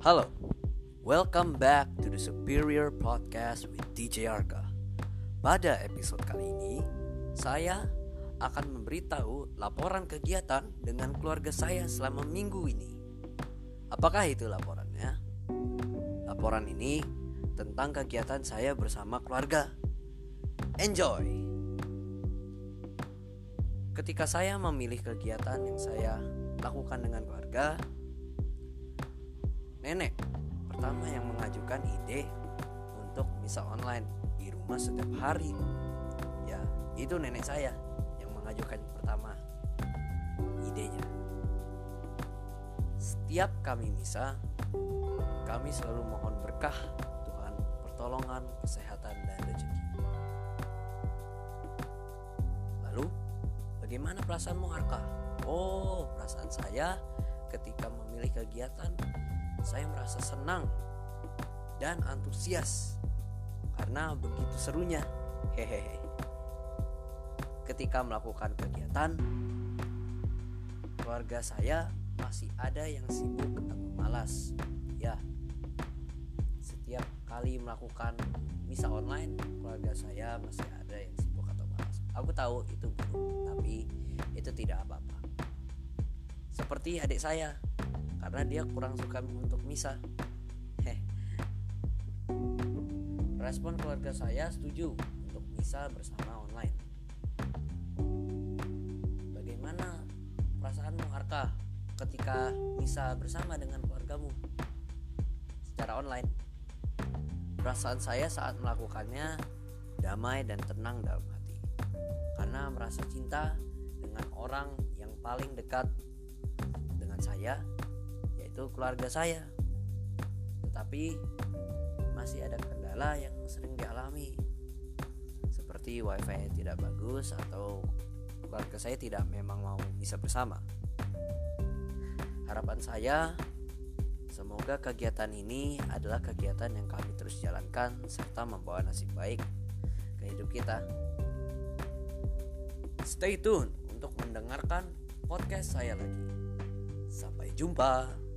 Halo, welcome back to the Superior Podcast with DJ Arka. Pada episode kali ini, saya akan memberitahu laporan kegiatan dengan keluarga saya selama minggu ini. Apakah itu laporannya? Laporan ini tentang kegiatan saya bersama keluarga. Enjoy! Ketika saya memilih kegiatan yang saya lakukan dengan keluarga, nenek pertama yang mengajukan ide untuk misa online di rumah setiap hari. Ya, itu nenek saya yang mengajukan pertama idenya. Setiap kami misa, kami selalu mohon berkah Tuhan, pertolongan, kesehatan dan rezeki. Lalu, bagaimana perasaanmu Arka? Oh, perasaan saya ketika memilih kegiatan saya merasa senang dan antusias karena begitu serunya. Hehehe. Ketika melakukan kegiatan, keluarga saya masih ada yang sibuk atau malas. Ya, setiap kali melakukan misa online, keluarga saya masih ada yang sibuk atau malas. Aku tahu itu buruk, tapi itu tidak apa-apa. Seperti adik saya karena dia kurang suka untuk misa. Heh. Respon keluarga saya setuju untuk misa bersama online. Bagaimana perasaanmu Arka ketika misa bersama dengan keluargamu secara online? Perasaan saya saat melakukannya damai dan tenang dalam hati. Karena merasa cinta dengan orang yang paling dekat dengan saya yaitu keluarga saya. Tetapi masih ada kendala yang sering dialami seperti wifi tidak bagus atau keluarga saya tidak memang mau bisa bersama. Harapan saya semoga kegiatan ini adalah kegiatan yang kami terus jalankan serta membawa nasib baik ke hidup kita. Stay tune untuk mendengarkan podcast saya lagi. Sampai jumpa.